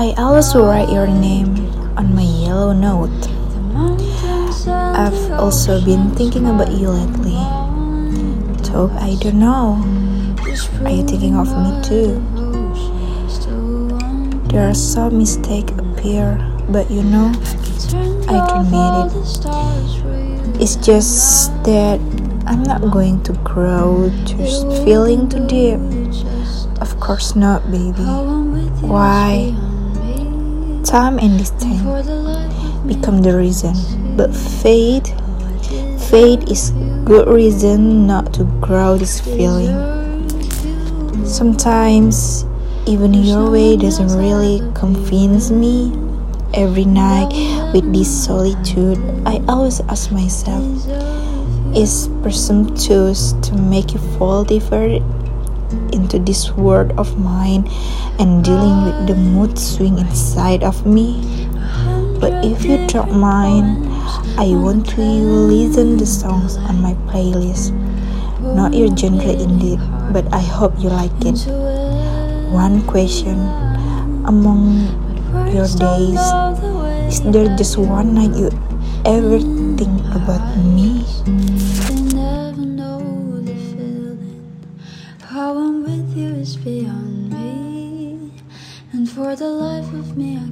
I always write your name on my yellow note. I've also been thinking about you lately. So I don't know. Are you thinking of me too? There are some mistakes appear, but you know, I don't need it. It's just that I'm not going to grow just feeling too deep. Of course not, baby. Why? Time and distance become the reason, but faith, faith is good reason not to grow this feeling. Sometimes even your way doesn't really convince me. Every night with this solitude, I always ask myself, is presumptuous to make you fall deeper into this world of mine and dealing with the mood swing inside of me? But if you don't mind, I want to listen the songs on my playlist. Not your genre indeed, but I hope you like it. One question among your days is there just one night you ever think about me? Beyond me, and for the life of me, I